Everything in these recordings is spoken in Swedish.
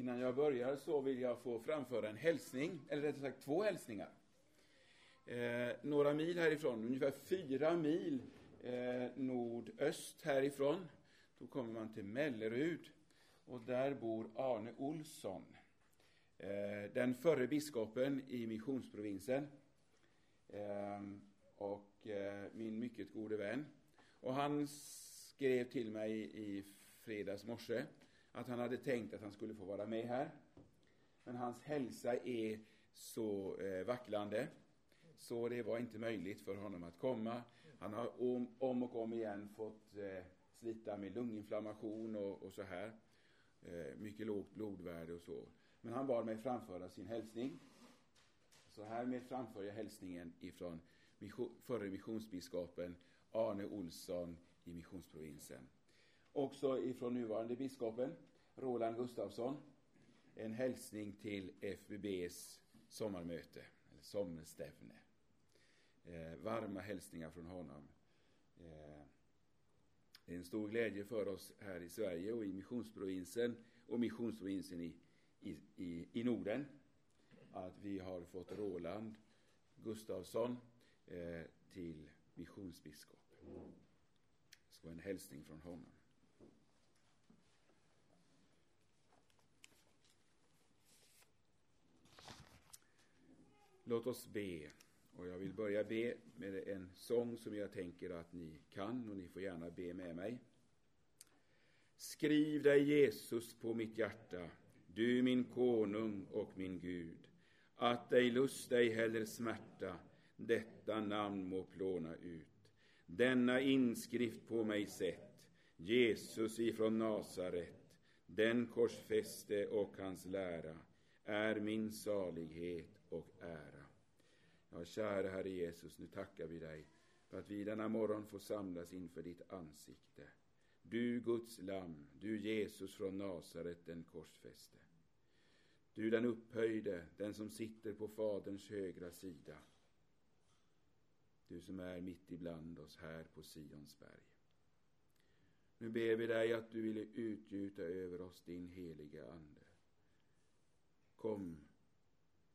Innan jag börjar så vill jag få framföra en hälsning, eller rättare sagt två hälsningar. Eh, några mil härifrån, ungefär fyra mil eh, nordöst härifrån, då kommer man till Mellerud och där bor Arne Olsson. Eh, den förre biskopen i missionsprovinsen eh, och eh, min mycket gode vän. Och han skrev till mig i fredags morse att han hade tänkt att han skulle få vara med här. Men hans hälsa är så eh, vacklande så det var inte möjligt för honom att komma. Han har om, om och om igen fått eh, slita med lunginflammation och, och så här. Eh, mycket lågt blodvärde och så. Men han bad mig framföra sin hälsning. Så härmed framför jag hälsningen ifrån mission, förre missionsbiskopen Arne Olsson i missionsprovinsen. Också ifrån nuvarande biskopen Roland Gustafsson. En hälsning till FBBs sommarmöte, eller sommarstävne. Eh, varma hälsningar från honom. Eh, det är en stor glädje för oss här i Sverige och i missionsprovinsen och missionsprovinsen i, i, i, i Norden att vi har fått Roland Gustafsson eh, till missionsbiskop. Det ska vara en hälsning från honom. Låt oss be. Och jag vill börja be med en sång som jag tänker att ni kan och ni får gärna be med mig. Skriv dig Jesus på mitt hjärta, du min konung och min Gud, att dig lust, ej heller smärta, detta namn må plåna ut. Denna inskrift på mig sett, Jesus ifrån Nasaret, den korsfäste och hans lära, är min salighet och ära. Ja, kära Herre Jesus, nu tackar vi dig för att vi denna morgon får samlas inför ditt ansikte. Du Guds lamm, du Jesus från Nasaret, den korsfäste. Du den upphöjde, den som sitter på Faderns högra sida. Du som är mitt ibland oss här på Sions berg. Nu ber vi dig att du ville utgjuta över oss din heliga Ande. Kom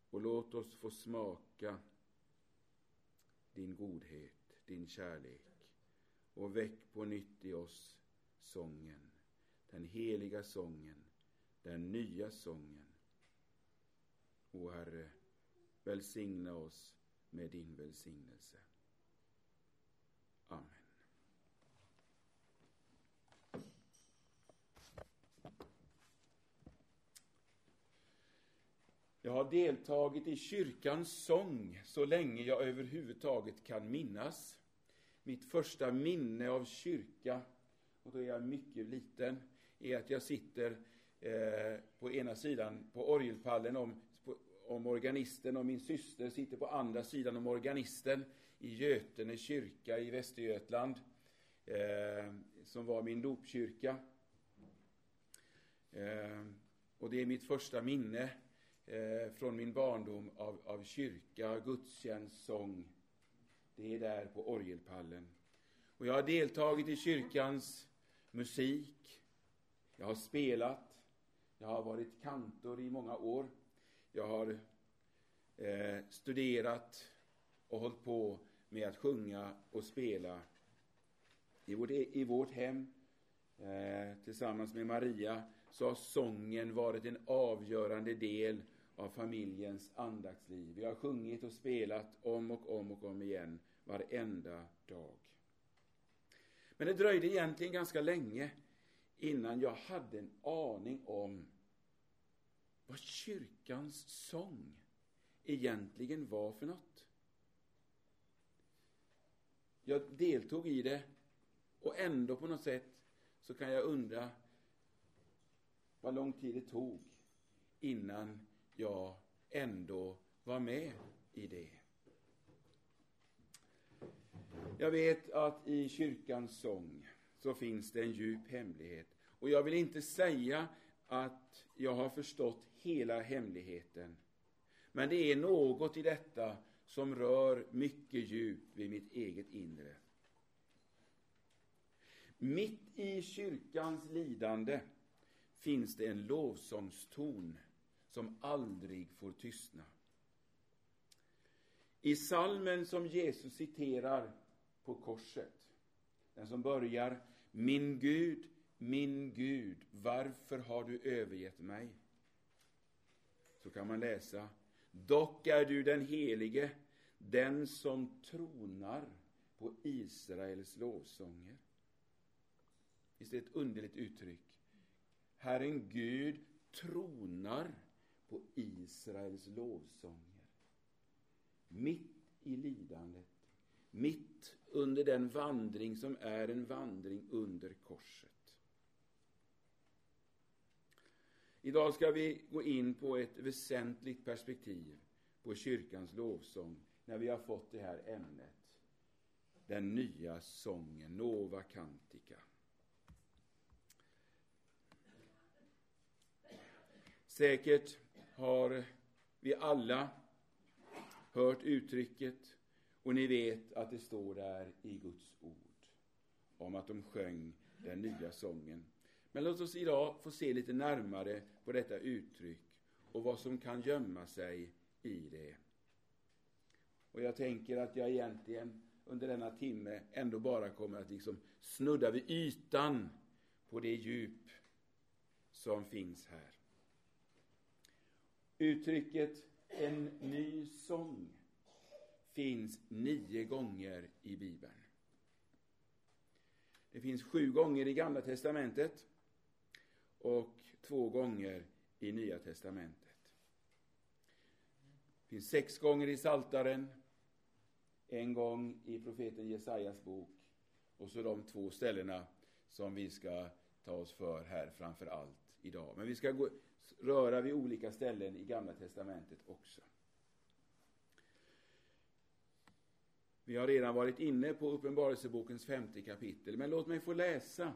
och låt oss få smaka din godhet, din kärlek och väck på nytt i oss sången, den heliga sången, den nya sången. O Herre, välsigna oss med din välsignelse. Amen. Jag har deltagit i kyrkans sång så länge jag överhuvudtaget kan minnas. Mitt första minne av kyrka, och då är jag mycket liten, är att jag sitter eh, på ena sidan på orgelpallen om, på, om organisten och min syster sitter på andra sidan om organisten i Götene kyrka i Västergötland, eh, som var min dopkyrka. Eh, och det är mitt första minne eh, från min barndom av, av kyrka, gudstjänst, sång. Det är där på orgelpallen. Och jag har deltagit i kyrkans musik. Jag har spelat. Jag har varit kantor i många år. Jag har eh, studerat och hållit på med att sjunga och spela i vårt, i vårt hem eh, tillsammans med Maria så har sången varit en avgörande del av familjens andaktsliv. Vi har sjungit och spelat om och om och om igen varenda dag. Men det dröjde egentligen ganska länge innan jag hade en aning om vad kyrkans sång egentligen var för något. Jag deltog i det och ändå på något sätt så kan jag undra vad lång tid det tog innan jag ändå var med i det. Jag vet att i kyrkans sång så finns det en djup hemlighet. Och jag vill inte säga att jag har förstått hela hemligheten. Men det är något i detta som rör mycket djupt vid mitt eget inre. Mitt i kyrkans lidande finns det en lovsångston som aldrig får tystna. I salmen som Jesus citerar på korset, den som börjar Min Gud, min Gud, varför har du övergett mig? Så kan man läsa Dock är du den helige, den som tronar på Israels lovsånger. Visst är det ett underligt uttryck? Herren Gud tronar på Israels lovsånger. Mitt i lidandet, mitt under den vandring som är en vandring under korset. Idag ska vi gå in på ett väsentligt perspektiv på kyrkans lovsång när vi har fått det här ämnet. Den nya sången, Nova Cantica. Säkert har vi alla hört uttrycket och ni vet att det står där i Guds ord om att de sjöng den nya sången. Men låt oss idag få se lite närmare på detta uttryck och vad som kan gömma sig i det. Och jag tänker att jag egentligen under denna timme ändå bara kommer att liksom snudda vid ytan på det djup som finns här. Uttrycket en ny sång finns nio gånger i Bibeln. Det finns sju gånger i Gamla testamentet och två gånger i Nya testamentet. Det finns sex gånger i Saltaren, en gång i profeten Jesajas bok och så de två ställena som vi ska ta oss för här framför allt idag. Men vi ska gå, röra vid olika ställen i Gamla testamentet också. Vi har redan varit inne på Uppenbarelsebokens femte kapitel, men låt mig få läsa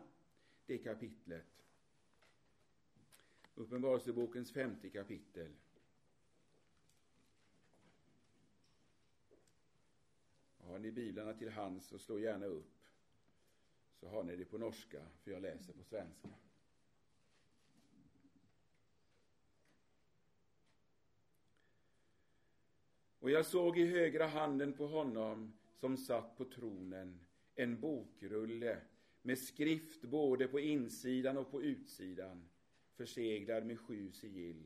det kapitlet. Uppenbarelsebokens femte kapitel. Har ni biblarna till hands så slå gärna upp. Så har ni det på norska, för jag läser på svenska. Och jag såg i högra handen på honom som satt på tronen en bokrulle med skrift både på insidan och på utsidan, förseglad med sju sigill.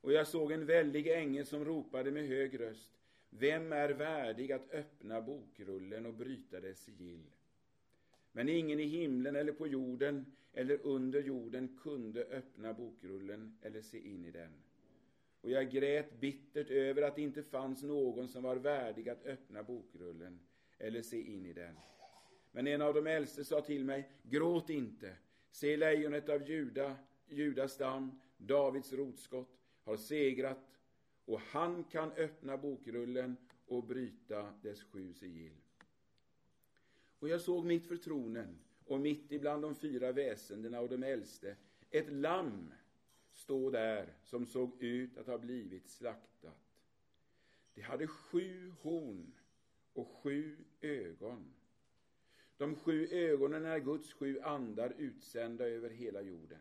Och jag såg en väldig ängel som ropade med hög röst, vem är värdig att öppna bokrullen och bryta dess sigill? Men ingen i himlen eller på jorden eller under jorden kunde öppna bokrullen eller se in i den. Och jag grät bittert över att det inte fanns någon som var värdig att öppna bokrullen eller se in i den. Men en av de äldste sa till mig, gråt inte. Se lejonet av Juda, Judas stam, Davids rotskott, har segrat och han kan öppna bokrullen och bryta dess sju sigill. Och jag såg mitt för tronen och mitt ibland de fyra väsendena och de äldste ett lamm stå där som såg ut att ha blivit slaktat. Det hade sju horn och sju ögon. De sju ögonen är Guds sju andar utsända över hela jorden.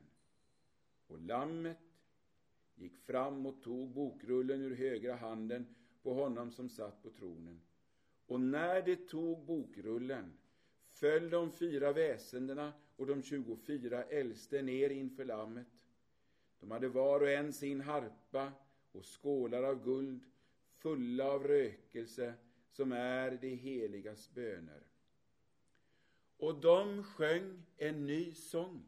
Och lammet gick fram och tog bokrullen ur högra handen på honom som satt på tronen. Och när det tog bokrullen föll de fyra väsendena och de tjugofyra äldste ner inför lammet. De hade var och en sin harpa och skålar av guld fulla av rökelse som är de heligas böner. Och de sjöng en ny sång.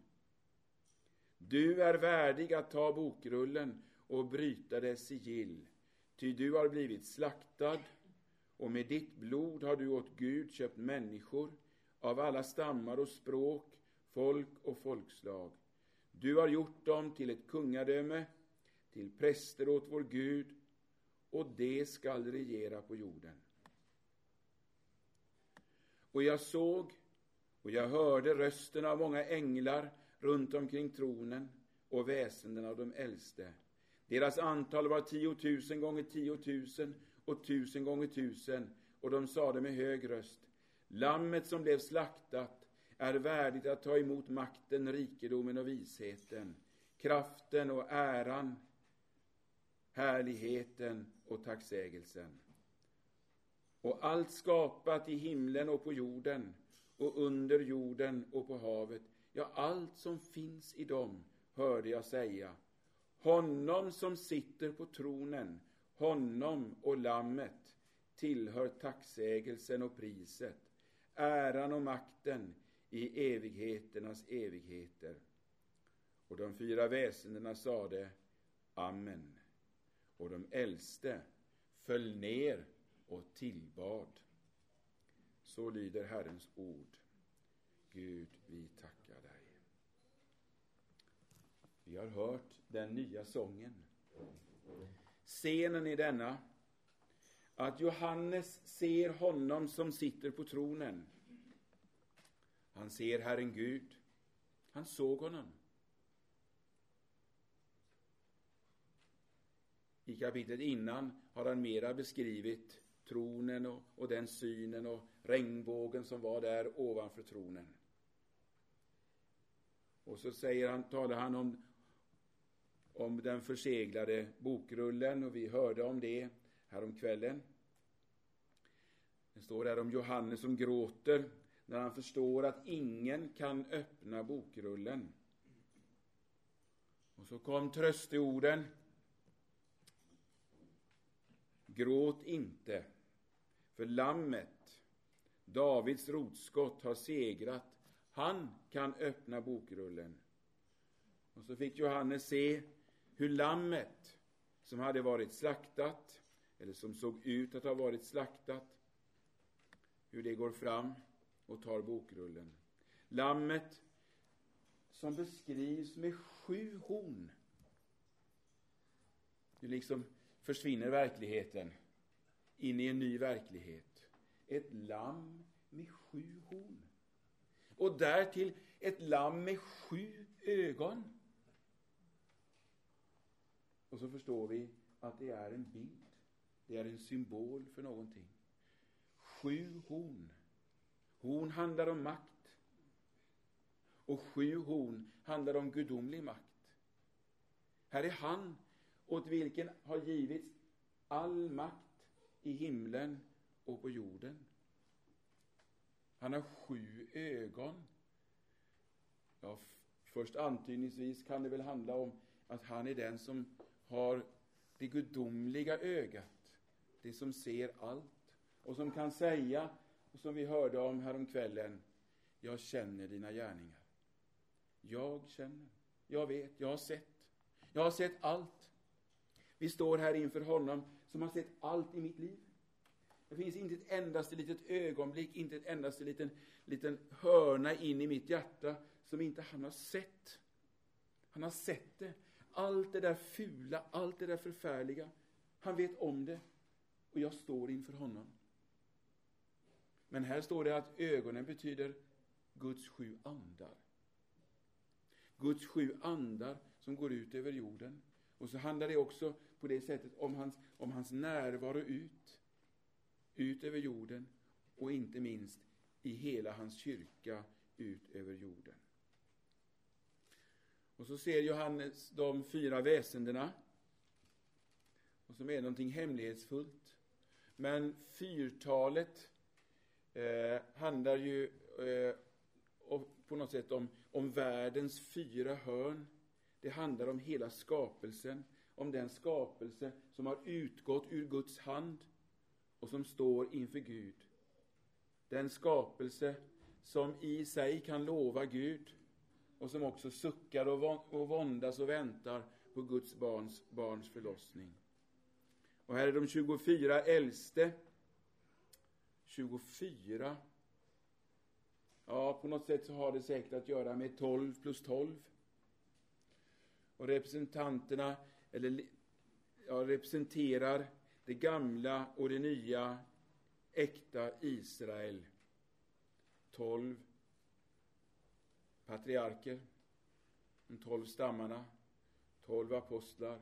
Du är värdig att ta bokrullen och bryta dess sigill, ty du har blivit slaktad och med ditt blod har du åt Gud köpt människor av alla stammar och språk, folk och folkslag. Du har gjort dem till ett kungadöme, till präster åt vår Gud, och de skall regera på jorden. Och jag såg och jag hörde rösten av många änglar runt omkring tronen och väsenden av de äldste. Deras antal var tiotusen gånger tiotusen och tusen gånger tusen, och de sade med hög röst, Lammet som blev slaktat är värdigt att ta emot makten, rikedomen och visheten, kraften och äran, härligheten och tacksägelsen. Och allt skapat i himlen och på jorden och under jorden och på havet, ja, allt som finns i dem, hörde jag säga. Honom som sitter på tronen, honom och lammet tillhör tacksägelsen och priset, äran och makten i evigheternas evigheter. Och de fyra väsendena sade Amen. Och de äldste föll ner och tillbad. Så lyder Herrens ord. Gud, vi tackar dig. Vi har hört den nya sången. Scenen i denna att Johannes ser honom som sitter på tronen. Han ser Herren Gud. Han såg honom. I kapitlet innan har han mera beskrivit tronen och, och den synen och regnbågen som var där ovanför tronen. Och så säger han, talar han om, om den förseglade bokrullen och vi hörde om det häromkvällen. Det står där om Johannes som gråter när han förstår att ingen kan öppna bokrullen. Och så kom trösteorden. Gråt inte, för lammet, Davids rotskott, har segrat. Han kan öppna bokrullen. Och så fick Johannes se hur lammet, som hade varit slaktat, eller som såg ut att ha varit slaktat, hur det går fram och tar bokrullen. Lammet som beskrivs med sju horn. Nu liksom försvinner verkligheten in i en ny verklighet. Ett lamm med sju horn. Och därtill ett lamm med sju ögon. Och så förstår vi att det är en bild. Det är en symbol för någonting. Sju horn. Horn handlar om makt. Och sju horn handlar om gudomlig makt. Här är han åt vilken har givits all makt i himlen och på jorden. Han har sju ögon. Ja, först antydningsvis kan det väl handla om att han är den som har det gudomliga ögat, det som ser allt och som kan säga, och som vi hörde om häromkvällen, jag känner dina gärningar. Jag känner, jag vet, jag har sett. Jag har sett allt. Vi står här inför honom som har sett allt i mitt liv. Det finns inte ett endaste litet ögonblick, inte ett endaste liten, liten hörna in i mitt hjärta som inte han har sett. Han har sett det. Allt det där fula, allt det där förfärliga. Han vet om det. Och jag står inför honom. Men här står det att ögonen betyder Guds sju andar. Guds sju andar som går ut över jorden. Och så handlar det också på det sättet om hans, om hans närvaro ut, ut över jorden och inte minst i hela hans kyrka ut över jorden. Och så ser Johannes de fyra väsendena, och som är någonting hemlighetsfullt. Men fyrtalet eh, handlar ju eh, på något sätt om, om världens fyra hörn. Det handlar om hela skapelsen, om den skapelse som har utgått ur Guds hand och som står inför Gud. Den skapelse som i sig kan lova Gud och som också suckar och våndas och väntar på Guds barns, barns förlossning. Och här är de 24 äldste 24. Ja, på något sätt så har det säkert att göra med 12 plus 12. Och representanterna, eller ja, representerar det gamla och det nya äkta Israel. 12 patriarker, de 12 stammarna, 12 apostlar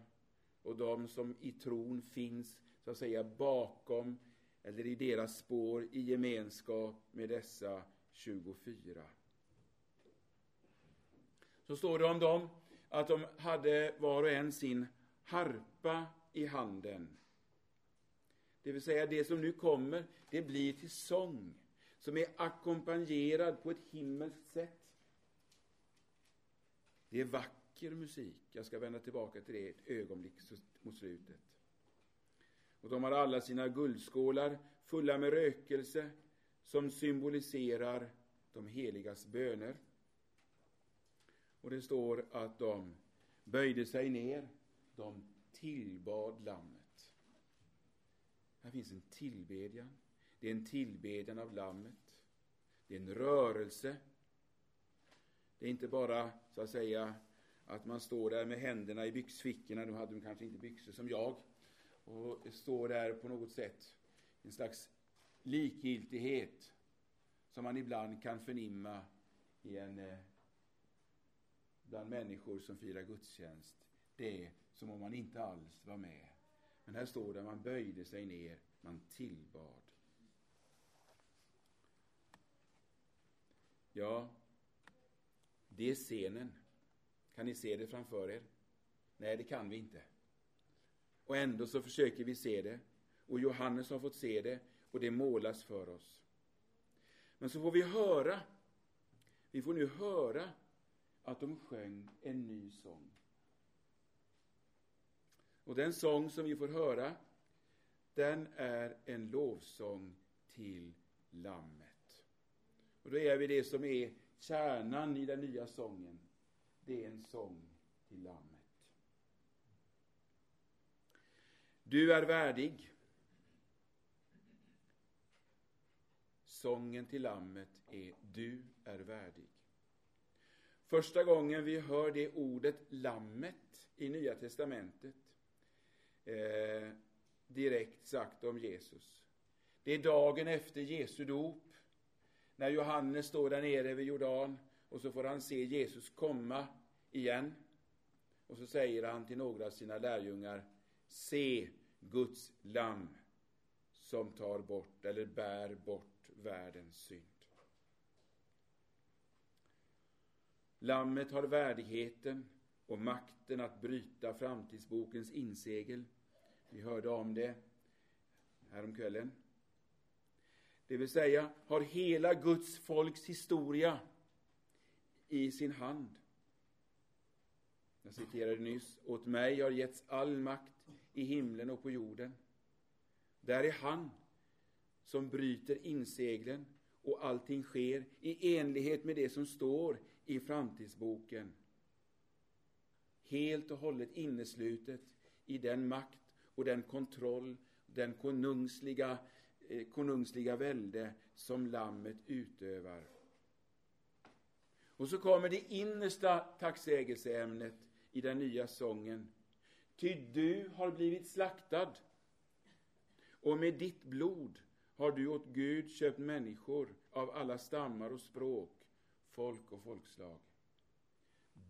och de som i tron finns så att säga bakom eller i deras spår i gemenskap med dessa 24. Så står det om dem, att de hade var och en sin harpa i handen. Det vill säga, det som nu kommer, det blir till sång som är ackompanjerad på ett himmelskt sätt. Det är vacker musik. Jag ska vända tillbaka till det ett ögonblick mot slutet. Och de har alla sina guldskålar fulla med rökelse som symboliserar de heligas böner. Och det står att de böjde sig ner, de tillbad Lammet. Här finns en tillbedjan. Det är en tillbedjan av Lammet. Det är en rörelse. Det är inte bara, så att säga, att man står där med händerna i byxfickorna, nu hade de kanske inte byxor som jag, och står där på något sätt, en slags likgiltighet som man ibland kan förnimma i en, eh, bland människor som firar gudstjänst. Det är som om man inte alls var med. Men här står det, man böjde sig ner, man tillbad. Ja, det är scenen. Kan ni se det framför er? Nej, det kan vi inte. Och ändå så försöker vi se det. Och Johannes har fått se det och det målas för oss. Men så får vi höra, vi får nu höra att de sjöng en ny sång. Och den sång som vi får höra, den är en lovsång till Lammet. Och då är vi det som är kärnan i den nya sången. Det är en sång till Lammet. Du är värdig. Sången till Lammet är Du är värdig. Första gången vi hör det ordet Lammet i Nya Testamentet eh, direkt sagt om Jesus. Det är dagen efter Jesu dop, när Johannes står där nere vid Jordan och så får han se Jesus komma igen. Och så säger han till några av sina lärjungar, se Guds lamm som tar bort eller bär bort världens synd. Lammet har värdigheten och makten att bryta framtidsbokens insegel. Vi hörde om det häromkvällen. Det vill säga, har hela Guds folks historia i sin hand. Jag citerade nyss, åt mig har getts all makt i himlen och på jorden. Där är han som bryter inseglen och allting sker i enlighet med det som står i framtidsboken. Helt och hållet inneslutet i den makt och den kontroll, den konungsliga, eh, konungsliga välde som Lammet utövar. Och så kommer det innersta tacksägelseämnet i den nya sången. Ty du har blivit slaktad och med ditt blod har du åt Gud köpt människor av alla stammar och språk, folk och folkslag.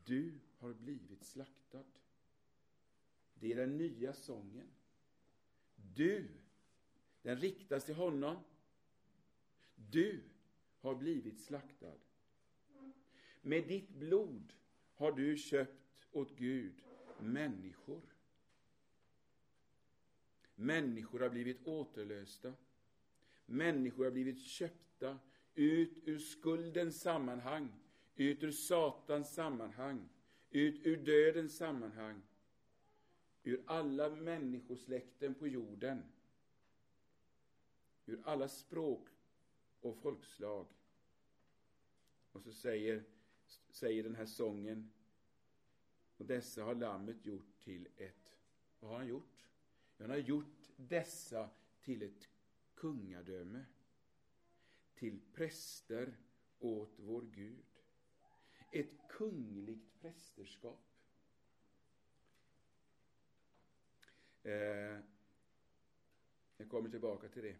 Du har blivit slaktad. Det är den nya sången. Du, den riktas till honom. Du har blivit slaktad. Med ditt blod har du köpt åt Gud människor. Människor har blivit återlösta. Människor har blivit köpta ut ur skuldens sammanhang, ut ur Satans sammanhang, ut ur dödens sammanhang, ur alla människosläkten på jorden, ur alla språk och folkslag. Och så säger, säger den här sången, och dessa har Lammet gjort till ett, vad har han gjort? Han har gjort dessa till ett kungadöme, till präster åt vår Gud. Ett kungligt prästerskap. Eh, jag kommer tillbaka till det.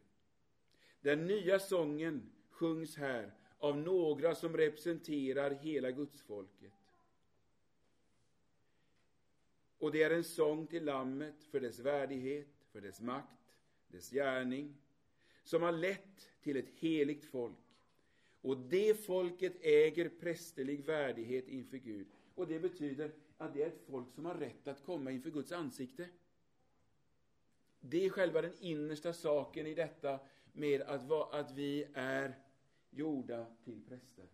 Den nya sången sjungs här av några som representerar hela gudsfolket. Och det är en sång till Lammet för dess värdighet, för dess makt, dess gärning, som har lett till ett heligt folk Och det folket äger prästerlig värdighet inför Gud. Och det betyder att det är ett folk som har rätt att komma inför Guds ansikte. Det är själva den innersta saken i detta med att, att vi är gjorda till präster.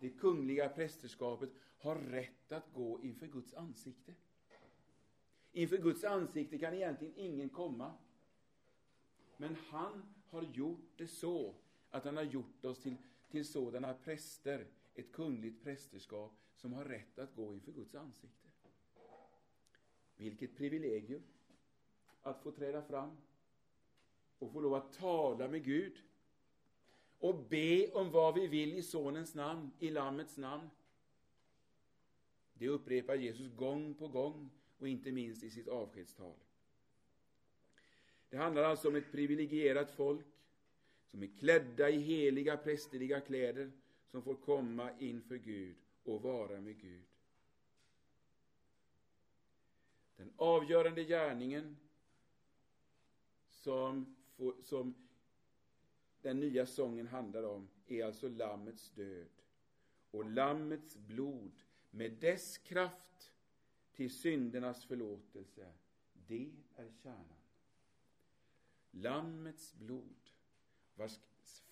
Det kungliga prästerskapet har rätt att gå inför Guds ansikte. Inför Guds ansikte kan egentligen ingen komma. Men han har gjort det så att han har gjort oss till, till sådana präster, ett kungligt prästerskap, som har rätt att gå inför Guds ansikte. Vilket privilegium att få träda fram och få lov att tala med Gud och be om vad vi vill i Sonens namn, i Lammets namn. Det upprepar Jesus gång på gång och inte minst i sitt avskedstal. Det handlar alltså om ett privilegierat folk som är klädda i heliga prästerliga kläder som får komma inför Gud och vara med Gud. Den avgörande gärningen som, får, som den nya sången handlar om är alltså Lammets död och Lammets blod med dess kraft till syndernas förlåtelse. Det är kärnan. Lammets blod, vars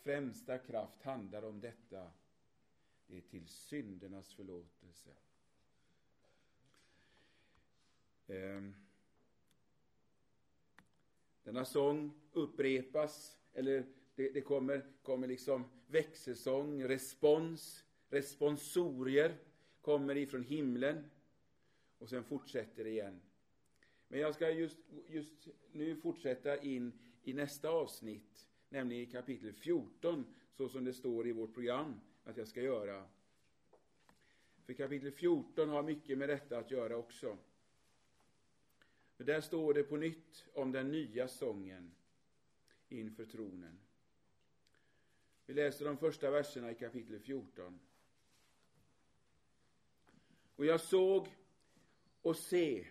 främsta kraft handlar om detta, det är till syndernas förlåtelse. Ehm. Denna sång upprepas, eller det, det kommer, kommer liksom växelsång, respons, responsorier kommer ifrån himlen och sen fortsätter det igen. Men jag ska just, just nu fortsätta in i nästa avsnitt, nämligen i kapitel 14, så som det står i vårt program att jag ska göra. För kapitel 14 har mycket med detta att göra också. För där står det på nytt om den nya sången inför tronen. Vi läser de första verserna i kapitel 14. Och jag såg och se,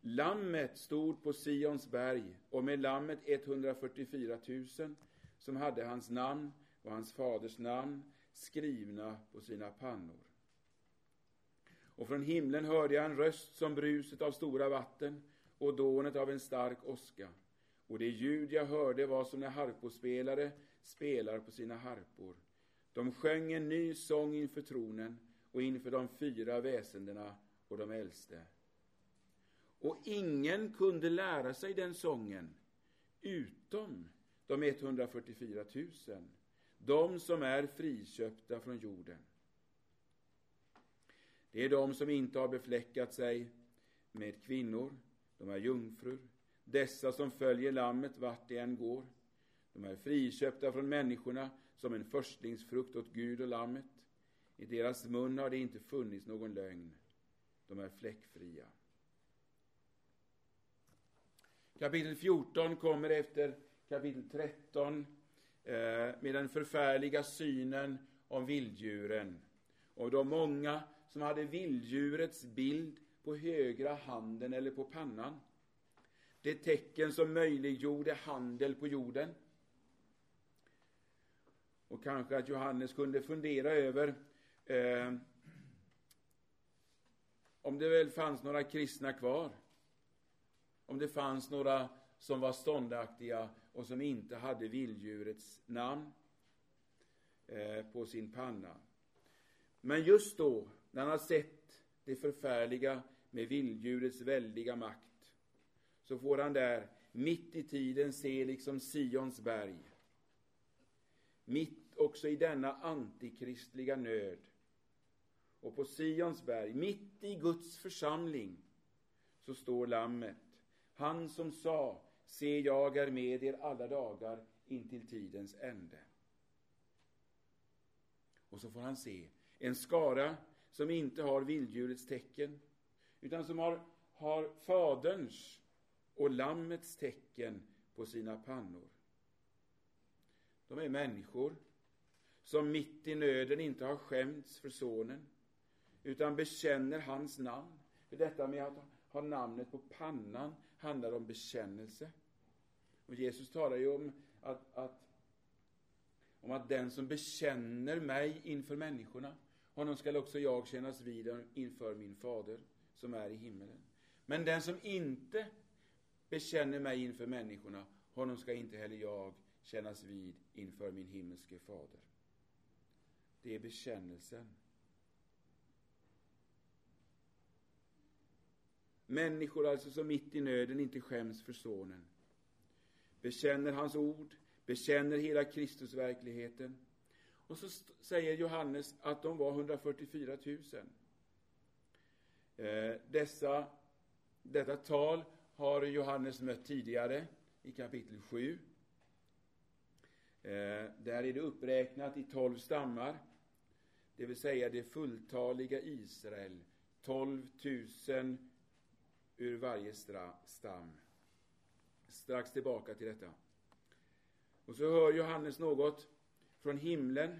lammet stod på Sions berg och med lammet 144 000 som hade hans namn och hans faders namn skrivna på sina pannor. Och från himlen hörde jag en röst som bruset av stora vatten och dånet av en stark åska. Och det ljud jag hörde var som när harpospelare spelar på sina harpor. De sjöng en ny sång inför tronen och inför de fyra väsendena och de äldste. Och ingen kunde lära sig den sången utom de 144 000, de som är friköpta från jorden. Det är de som inte har befläckat sig med kvinnor, de är jungfrur, dessa som följer lammet vart det än går. De är friköpta från människorna som en förstlingsfrukt åt Gud och lammet. I deras mun har det inte funnits någon lögn. De är fläckfria. Kapitel 14 kommer efter kapitel 13 eh, med den förfärliga synen om vilddjuren och de många som hade vilddjurets bild på högra handen eller på pannan. Det tecken som möjliggjorde handel på jorden. Och kanske att Johannes kunde fundera över eh, om det väl fanns några kristna kvar. Om det fanns några som var ståndaktiga och som inte hade vilddjurets namn eh, på sin panna. Men just då, när han har sett det förfärliga med vilddjurets väldiga makt, så får han där, mitt i tiden, se liksom Sions berg. Mitt också i denna antikristliga nöd. Och på Sions berg, mitt i Guds församling, så står Lammet. Han som sa, se, jag är med er alla dagar intill tidens ände. Och så får han se en skara som inte har vilddjurets tecken, utan som har, har Faderns och Lammets tecken på sina pannor. De är människor som mitt i nöden inte har skämts för sonen, utan bekänner hans namn. För detta med att ha namnet på pannan handlar om bekännelse. Och Jesus talar ju om att, att, om att den som bekänner mig inför människorna, honom skall också jag kännas vid inför min fader som är i himmelen. Men den som inte bekänner mig inför människorna, honom ska inte heller jag kännas vid inför min himmelske fader. Det är bekännelsen. Människor alltså som mitt i nöden inte skäms för Sonen, bekänner hans ord, bekänner hela Kristusverkligheten. Och så säger Johannes att de var 144 000. Eh, dessa, detta tal har Johannes mött tidigare i kapitel 7. Eh, där är det uppräknat i tolv stammar, det vill säga det fulltaliga Israel, 12 000 ur varje stam. Strax tillbaka till detta. Och så hör Johannes något från himlen.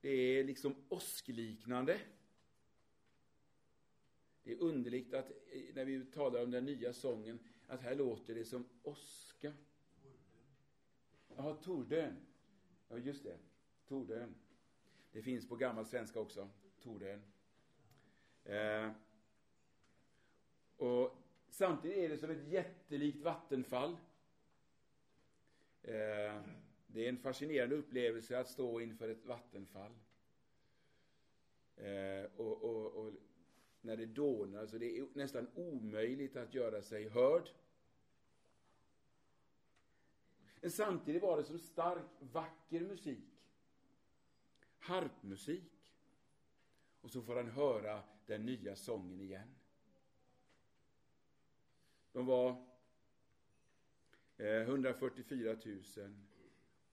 Det är liksom åskliknande. Det är underligt att när vi talar om den nya sången, att här låter det som åska. Jaha, Tordön. Ja, just det. Tordön. Det finns på gammal svenska också. Tordön. Eh, och samtidigt är det som ett jättelikt vattenfall. Eh, det är en fascinerande upplevelse att stå inför ett vattenfall. Eh, och, och, och, när det dånar, så det är nästan omöjligt att göra sig hörd. Men samtidigt var det som stark, vacker musik. Harpmusik. Och så får han höra den nya sången igen. De var eh, 144 000.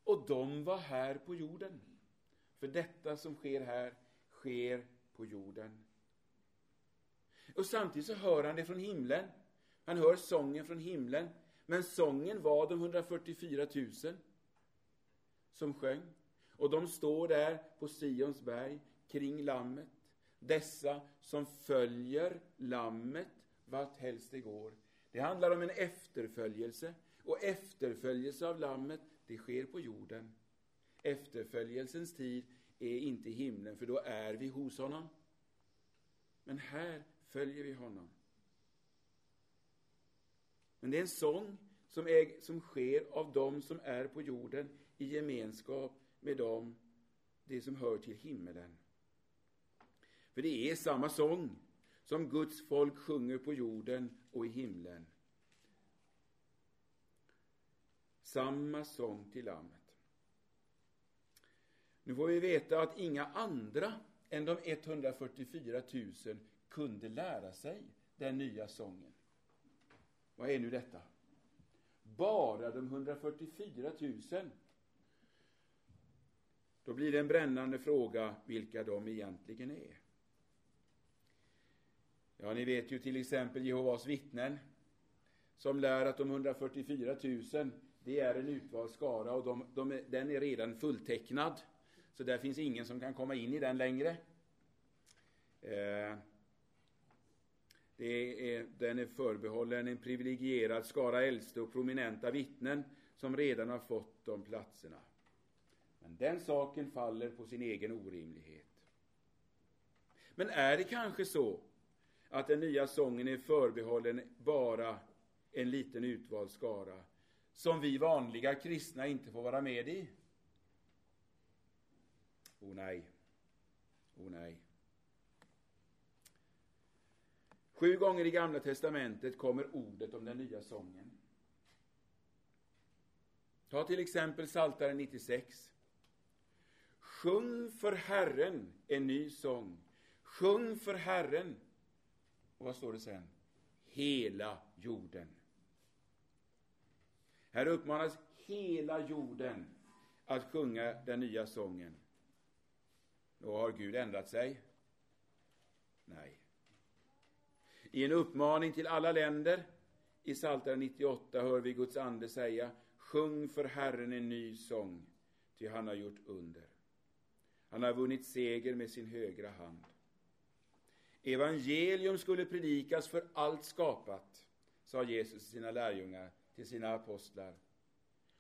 Och de var här på jorden. För detta som sker här sker på jorden. Och samtidigt så hör han det från himlen. Han hör sången från himlen. Men sången var de 144 000 som sjöng. Och de står där på Sions berg kring lammet. Dessa som följer lammet vart helst det går. Det handlar om en efterföljelse. Och efterföljelse av lammet, det sker på jorden. Efterföljelsens tid är inte i himlen, för då är vi hos honom. Men här följer vi honom. Men det är en sång som, är, som sker av dem som är på jorden i gemenskap med dem, det som hör till himmelen. För det är samma sång som Guds folk sjunger på jorden och i himlen. Samma sång till Lammet. Nu får vi veta att inga andra än de 144 000 kunde lära sig den nya sången. Vad är nu detta? Bara de 144 000. Då blir det en brännande fråga vilka de egentligen är. Ja, ni vet ju till exempel Jehovas vittnen som lär att de 144 000 det är en utvald skara och de, de, den är redan fulltecknad. Så där finns ingen som kan komma in i den längre. Eh, det är, den är förbehållen en privilegierad skara äldste och prominenta vittnen som redan har fått de platserna. Men den saken faller på sin egen orimlighet. Men är det kanske så att den nya sången är förbehållen bara en liten utvald skara som vi vanliga kristna inte får vara med i? O oh, nej. O oh, nej. Sju gånger i Gamla testamentet kommer ordet om den nya sången. Ta till exempel Psaltaren 96. Sjung för Herren en ny sång. Sjung för Herren. Och vad står det sen? Hela jorden. Här uppmanas hela jorden att sjunga den nya sången. Och har Gud ändrat sig? Nej. I en uppmaning till alla länder i Psaltaren 98 hör vi Guds ande säga Sjung för Herren en ny sång, ty han har gjort under. Han har vunnit seger med sin högra hand. Evangelium skulle predikas för allt skapat, sa Jesus till sina lärjungar, till sina apostlar.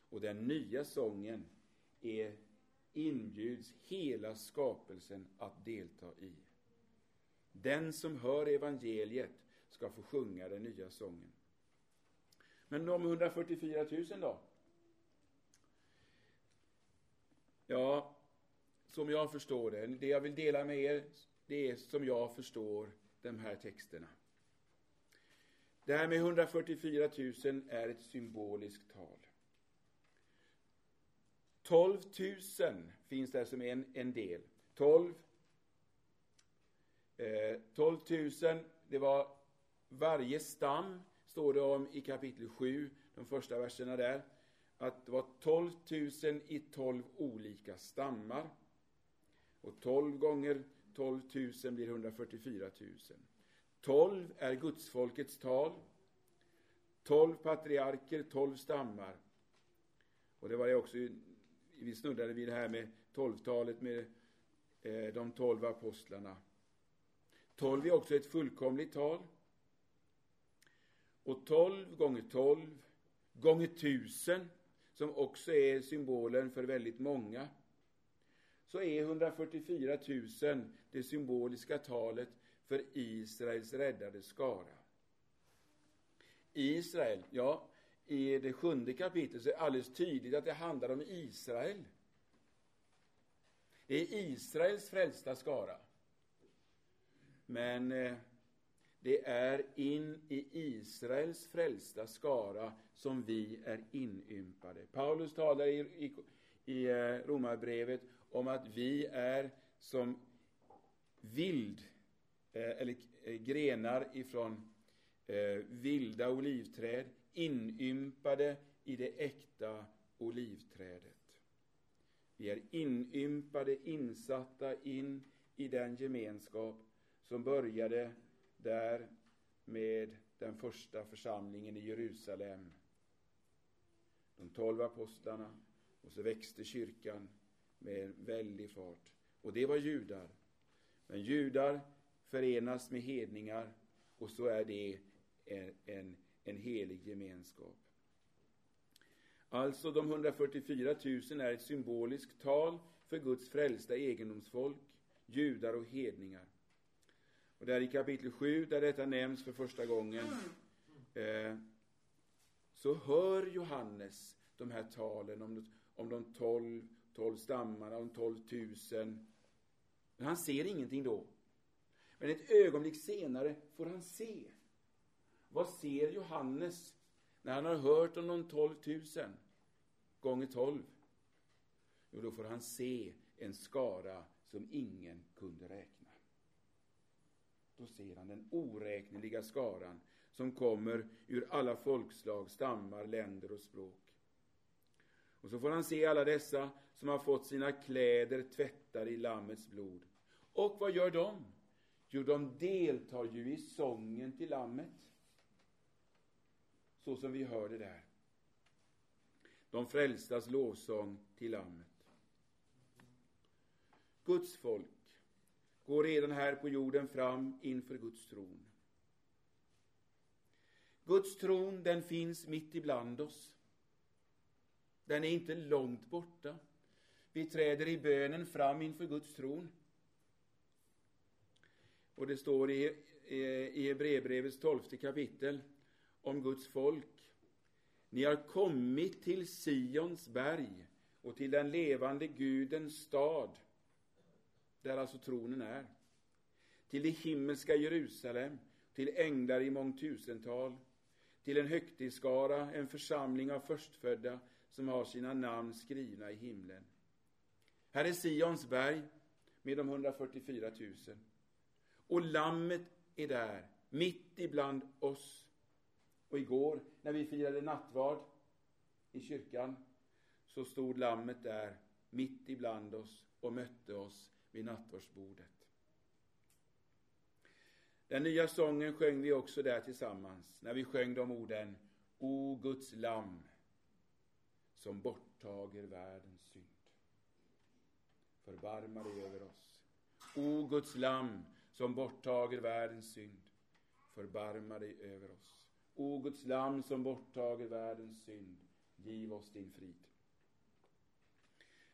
Och den nya sången är inbjuds hela skapelsen att delta i. Den som hör evangeliet ska få sjunga den nya sången. Men de 144 000 då? Ja, som jag förstår det, det jag vill dela med er, det är som jag förstår de här texterna. Det här med 144 000 är ett symboliskt tal. 12 000 finns där som en, en del. 12, eh, 12 000, det var varje stam, står det om i kapitel 7, de första verserna där, att det var 12 000 i 12 olika stammar. Och 12 gånger 12 000 blir 144 000. 12 är gudsfolkets tal. 12 patriarker, 12 stammar. Och det var det också, vi snuddade vid det här med 12-talet med eh, de 12 apostlarna. 12 är också ett fullkomligt tal. Och 12 gånger 12 gånger 1000, som också är symbolen för väldigt många, så är 144 000 det symboliska talet för Israels räddade skara. Israel, ja, i det sjunde kapitlet så är det alldeles tydligt att det handlar om Israel. Det är Israels frälsta skara. Men eh, det är in i Israels frälsta skara som vi är inympade. Paulus talar i, i, i eh, Romarbrevet om att vi är som vild, eh, eller eh, grenar ifrån eh, vilda olivträd, inympade i det äkta olivträdet. Vi är inympade, insatta in i den gemenskap som började där med den första församlingen i Jerusalem. De tolv apostlarna, och så växte kyrkan med väldig fart. Och det var judar. Men judar förenas med hedningar och så är det en, en, en helig gemenskap. Alltså, de 144 000 är ett symboliskt tal för Guds frälsta egendomsfolk, judar och hedningar. Och där i kapitel 7, där detta nämns för första gången, eh, så hör Johannes de här talen om, om de tolv, tolv stammarna, om tolv tusen. Men han ser ingenting då. Men ett ögonblick senare får han se. Vad ser Johannes när han har hört om de tolv tusen gånger tolv? Jo, då får han se en skara som ingen kunde räkna. Då ser han den oräkneliga skaran som kommer ur alla folkslag, stammar, länder och språk. Och så får han se alla dessa som har fått sina kläder tvättade i Lammets blod. Och vad gör de? Jo, de deltar ju i sången till Lammet. Så som vi hörde där. De frälstas lovsång till Lammet. Guds folk går redan här på jorden fram inför Guds tron. Guds tron, den finns mitt ibland oss. Den är inte långt borta. Vi träder i bönen fram inför Guds tron. Och det står i, i Hebreerbrevets tolfte kapitel om Guds folk. Ni har kommit till Sions berg och till den levande Gudens stad, där alltså tronen är. Till det himmelska Jerusalem, till änglar i mångtusental, till en högtidsskara, en församling av förstfödda som har sina namn skrivna i himlen. Här är Sions berg med de 144 000. Och lammet är där, mitt ibland oss. Och igår, när vi firade nattvard i kyrkan, så stod lammet där, mitt ibland oss och mötte oss vid nattvardsbordet. Den nya sången sjöng vi också där tillsammans, när vi sjöng de orden O Guds lamm, som borttager världens synd. Förbarma dig över oss. O Guds lamm, som borttager världens synd. Förbarma dig över oss. O Guds lamm som borttager världens synd. Giv oss din frid.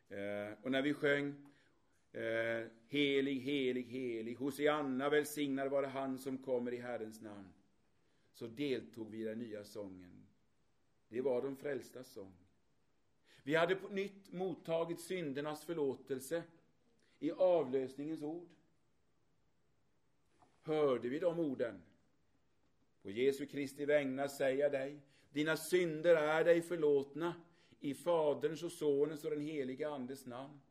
Eh, och när vi sjöng eh, Helig, helig, helig, Hosianna välsignad vare han som kommer i Herrens namn, så deltog vi i den nya sången. Det var de frälstas sång. Vi hade på nytt mottagit syndernas förlåtelse i avlösningens ord. Hörde vi de orden? På Jesu Kristi vägnar säger jag dig, dina synder är dig förlåtna i Faderns och Sonens och den helige Andes namn.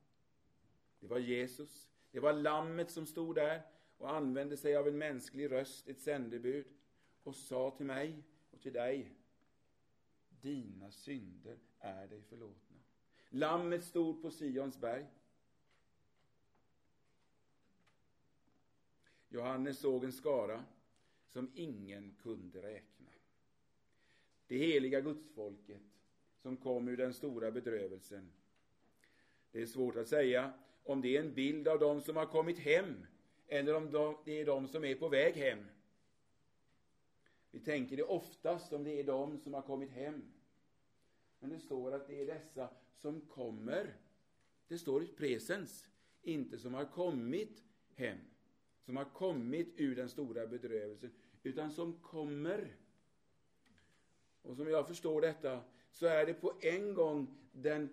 Det var Jesus, det var Lammet som stod där och använde sig av en mänsklig röst, ett sändebud, och sa till mig och till dig, dina synder är dig förlåtna. Lammet stod på Sions berg. Johannes såg en skara som ingen kunde räkna. Det heliga gudsfolket som kom ur den stora bedrövelsen. Det är svårt att säga om det är en bild av dem som har kommit hem eller om det är de som är på väg hem. Vi tänker det oftast om det är de som har kommit hem. Men det står att det är dessa som kommer. Det står i presens, inte som har kommit hem, som har kommit ur den stora bedrövelsen, utan som kommer. Och som jag förstår detta så är det på en gång den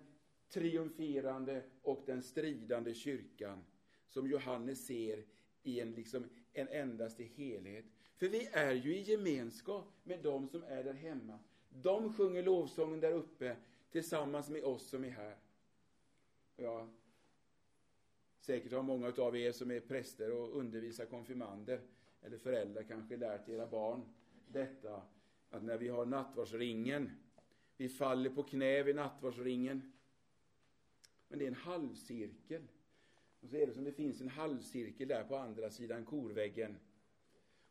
triumferande och den stridande kyrkan som Johannes ser i en, liksom, en endaste helhet. För vi är ju i gemenskap med dem som är där hemma. De sjunger lovsången där uppe tillsammans med oss som är här. Ja, säkert har många av er som är präster och undervisar konfirmander eller föräldrar kanske lärt era barn detta att när vi har nattvardsringen, vi faller på knä vid nattvardsringen, men det är en halvcirkel. Och så är det som det finns en halvcirkel där på andra sidan korväggen.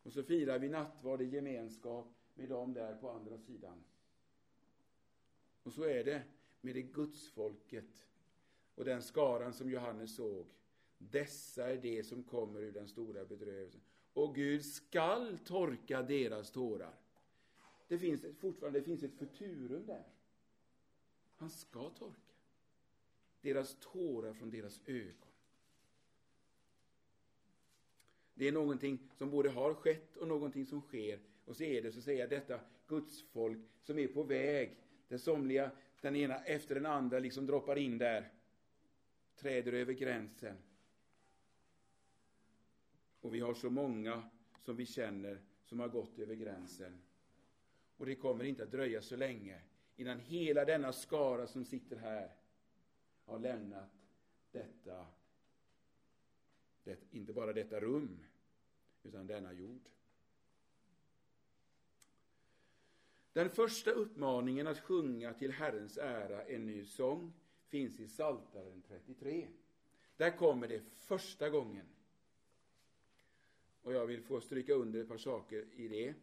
Och så firar vi nattvard i gemenskap med dem där på andra sidan. Och så är det med det gudsfolket och den skaran som Johannes såg. Dessa är det som kommer ur den stora bedrövelsen. Och Gud skall torka deras tårar. Det finns fortfarande det finns ett futurum där. Han ska torka deras tårar från deras ögon. Det är någonting som både har skett och någonting som sker. Och så är det så att säga detta gudsfolk som är på väg, där somliga, den ena efter den andra, liksom droppar in där, träder över gränsen. Och vi har så många som vi känner som har gått över gränsen. Och det kommer inte att dröja så länge innan hela denna skara som sitter här har lämnat detta, det, inte bara detta rum, utan denna jord. Den första uppmaningen att sjunga till Herrens ära en ny sång finns i Saltaren 33. Där kommer det första gången. Och jag vill få stryka under ett par saker i det.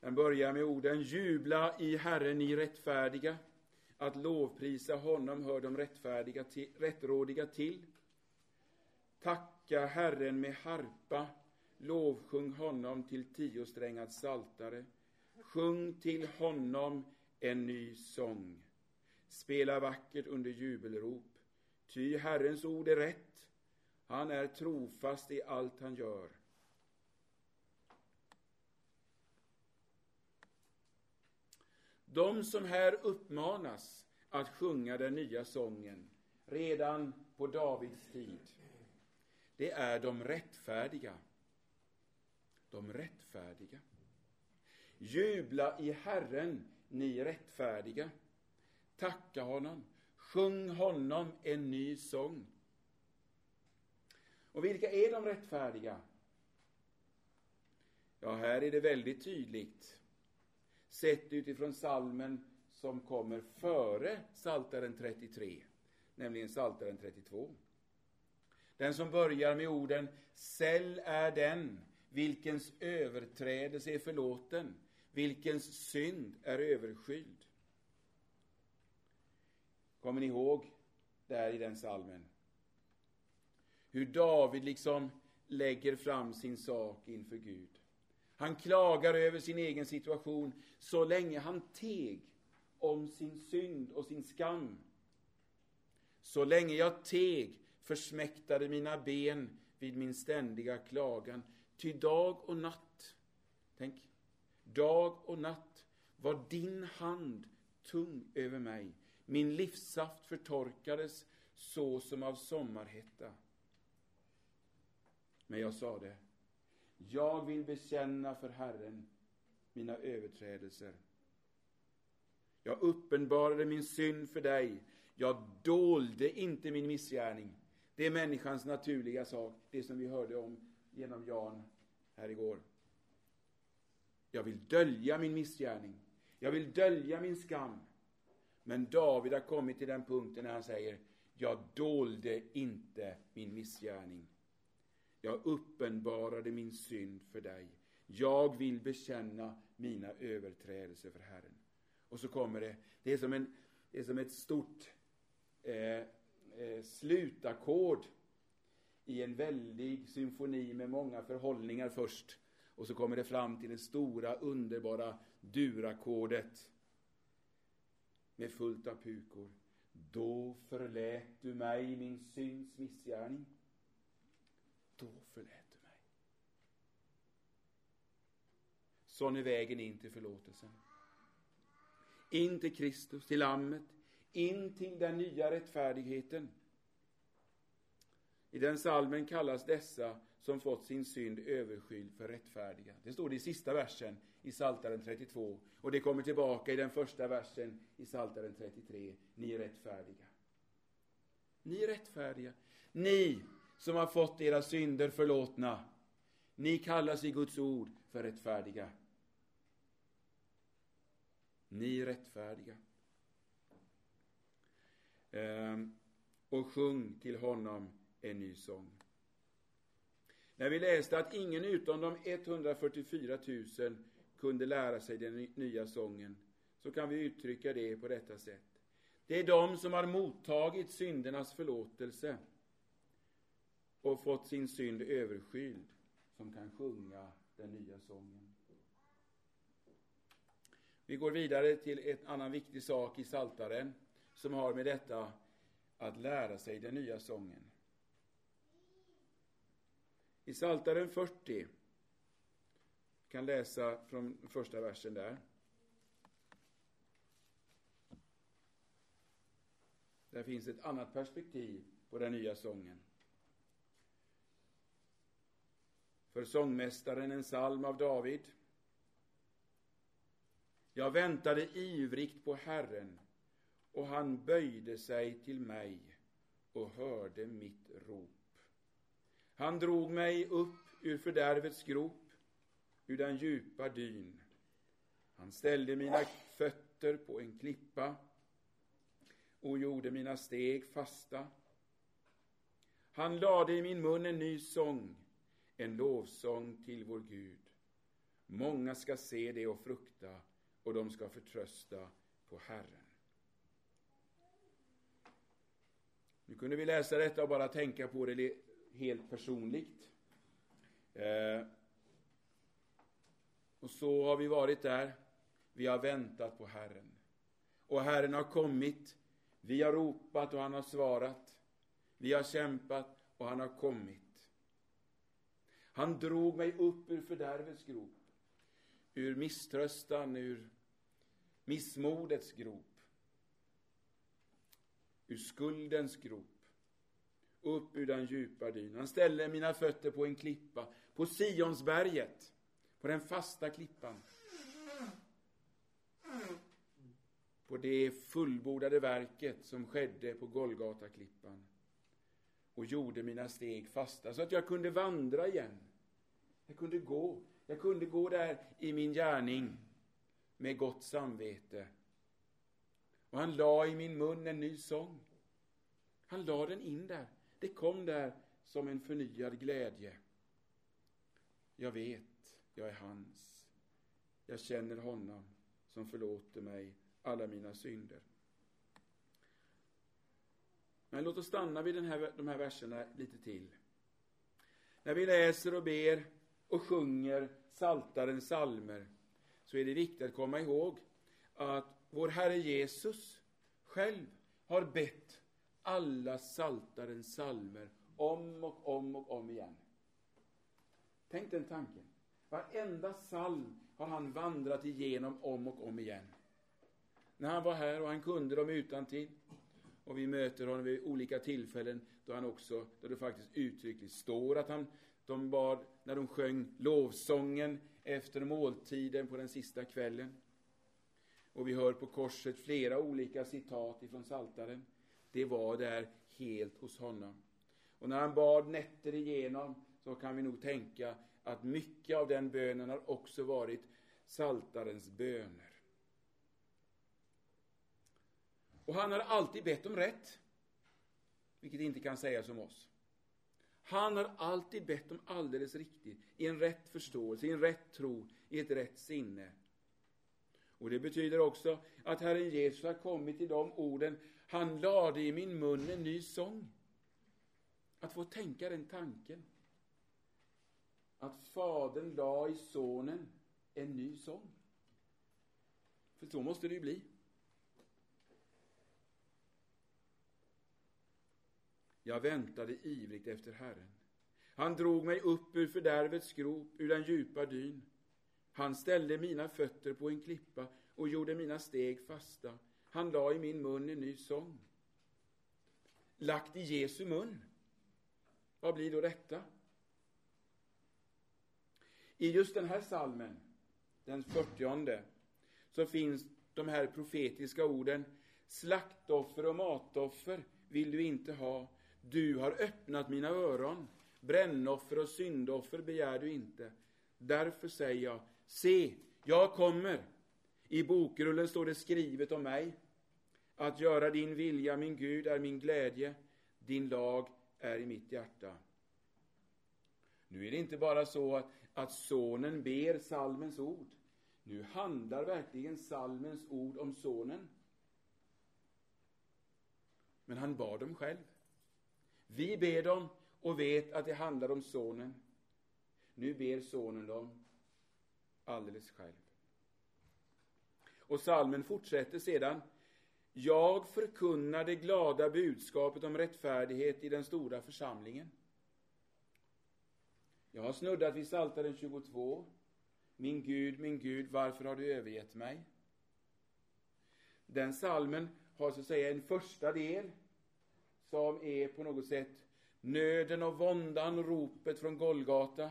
Den börjar med orden Jubla i Herren, ni rättfärdiga. Att lovprisa honom hör de rättfärdiga till, rättrådiga till. Tacka Herren med harpa. Lovsjung honom till tiosträngad saltare. Sjung till honom en ny sång. Spela vackert under jubelrop. Ty Herrens ord är rätt. Han är trofast i allt han gör. De som här uppmanas att sjunga den nya sången redan på Davids tid, det är de rättfärdiga. De rättfärdiga. Jubla i Herren, ni rättfärdiga. Tacka honom. Sjung honom en ny sång. Och vilka är de rättfärdiga? Ja, här är det väldigt tydligt sett utifrån salmen som kommer före Saltaren 33, nämligen Saltaren 32. Den som börjar med orden Säll är den vilkens överträdelse är förlåten, vilkens synd är överskyld. Kommer ni ihåg där i den salmen? Hur David liksom lägger fram sin sak inför Gud. Han klagar över sin egen situation så länge han teg om sin synd och sin skam. Så länge jag teg försmäktade mina ben vid min ständiga klagan, ty dag och natt, tänk, dag och natt var din hand tung över mig. Min livssaft förtorkades så som av sommarhetta. Men jag sade, jag vill bekänna för Herren mina överträdelser. Jag uppenbarade min synd för dig. Jag dolde inte min missgärning. Det är människans naturliga sak, det som vi hörde om genom Jan här igår. Jag vill dölja min missgärning. Jag vill dölja min skam. Men David har kommit till den punkten när han säger, jag dolde inte min missgärning. Jag uppenbarade min synd för dig. Jag vill bekänna mina överträdelser för Herren. Och så kommer det, det är som, en, det är som ett stort eh, eh, slutackord i en väldig symfoni med många förhållningar först. Och så kommer det fram till det stora, underbara durackordet med fullt av pukor. Då förlät du mig min syns missgärning. Då förlät du mig. Sån är vägen in till förlåtelsen. In till Kristus, till Lammet, in till den nya rättfärdigheten. I den salmen kallas dessa som fått sin synd överskyld för rättfärdiga. Det står det i sista versen i Saltaren 32 och det kommer tillbaka i den första versen i Saltaren 33. Ni är rättfärdiga. Ni är rättfärdiga. Ni som har fått era synder förlåtna. Ni kallas i Guds ord för rättfärdiga. Ni är rättfärdiga. Ehm, och sjung till honom en ny sång. När vi läste att ingen utom de 144 000 kunde lära sig den nya sången, så kan vi uttrycka det på detta sätt. Det är de som har mottagit syndernas förlåtelse och fått sin synd överskyld som kan sjunga den nya sången. Vi går vidare till en annan viktig sak i Saltaren som har med detta att lära sig den nya sången. I Saltaren 40 kan läsa från första versen där. Där finns ett annat perspektiv på den nya sången. För sångmästaren en psalm av David. Jag väntade ivrigt på Herren och han böjde sig till mig och hörde mitt rop. Han drog mig upp ur fördärvets grop, ur den djupa dyn. Han ställde mina fötter på en klippa och gjorde mina steg fasta. Han lade i min mun en ny sång, en lovsång till vår Gud. Många ska se det och frukta, och de ska förtrösta på Herren. Nu kunde vi läsa detta och bara tänka på det helt personligt. Eh, och så har vi varit där. Vi har väntat på Herren. Och Herren har kommit. Vi har ropat och han har svarat. Vi har kämpat och han har kommit. Han drog mig upp ur fördärvets grop. Ur misströstan, ur missmodets grop. Ur skuldens grop upp ur den djupa dyn. Han ställde mina fötter på en klippa, på Sionsberget, på den fasta klippan. På det fullbordade verket som skedde på Golgataklippan och gjorde mina steg fasta så att jag kunde vandra igen. Jag kunde gå. Jag kunde gå där i min gärning med gott samvete. Och han la i min mun en ny sång. Han la den in där. Det kom där som en förnyad glädje. Jag vet, jag är hans. Jag känner honom som förlåter mig alla mina synder. Men låt oss stanna vid den här, de här verserna lite till. När vi läser och ber och sjunger saltaren salmer så är det viktigt att komma ihåg att vår Herre Jesus själv har bett alla saltarens salmer om och om och om igen. Tänk den tanken. Varenda psalm har han vandrat igenom om och om igen. När han var här och han kunde dem utan tid. Och vi möter honom vid olika tillfällen då han också, då det faktiskt uttryckligt står att han, de bad, när de sjöng lovsången efter måltiden på den sista kvällen. Och vi hör på korset flera olika citat ifrån Saltaren. Det var där helt hos honom. Och när han bad nätter igenom så kan vi nog tänka att mycket av den bönen har också varit Saltarens böner. Och han har alltid bett om rätt, vilket inte kan sägas om oss. Han har alltid bett om alldeles riktigt, i en rätt förståelse, i en rätt tro, i ett rätt sinne. Och det betyder också att Herren Jesus har kommit till de orden, han lade i min mun en ny sång. Att få tänka den tanken. Att Fadern la i Sonen en ny sång. För så måste det ju bli. Jag väntade ivrigt efter Herren. Han drog mig upp ur fördärvets grop, ur den djupa dyn. Han ställde mina fötter på en klippa och gjorde mina steg fasta. Han la i min mun en ny sång. Lagt i Jesu mun. Vad blir då detta? I just den här salmen, den fyrtionde, så finns de här profetiska orden Slaktoffer och matoffer vill du inte ha. Du har öppnat mina öron. Brännoffer och syndoffer begär du inte. Därför säger jag, se, jag kommer. I bokrullen står det skrivet om mig. Att göra din vilja, min Gud, är min glädje. Din lag är i mitt hjärta. Nu är det inte bara så att, att sonen ber salmens ord. Nu handlar verkligen salmens ord om sonen. Men han bad dem själv. Vi ber dem och vet att det handlar om sonen. Nu ber sonen dem alldeles själv. Och salmen fortsätter sedan. Jag förkunnar det glada budskapet om rättfärdighet i den stora församlingen. Jag har snuddat vid Psaltaren 22. Min Gud, min Gud, varför har du övergett mig? Den salmen har så att säga en första del som är på något sätt nöden och våndan, ropet från Golgata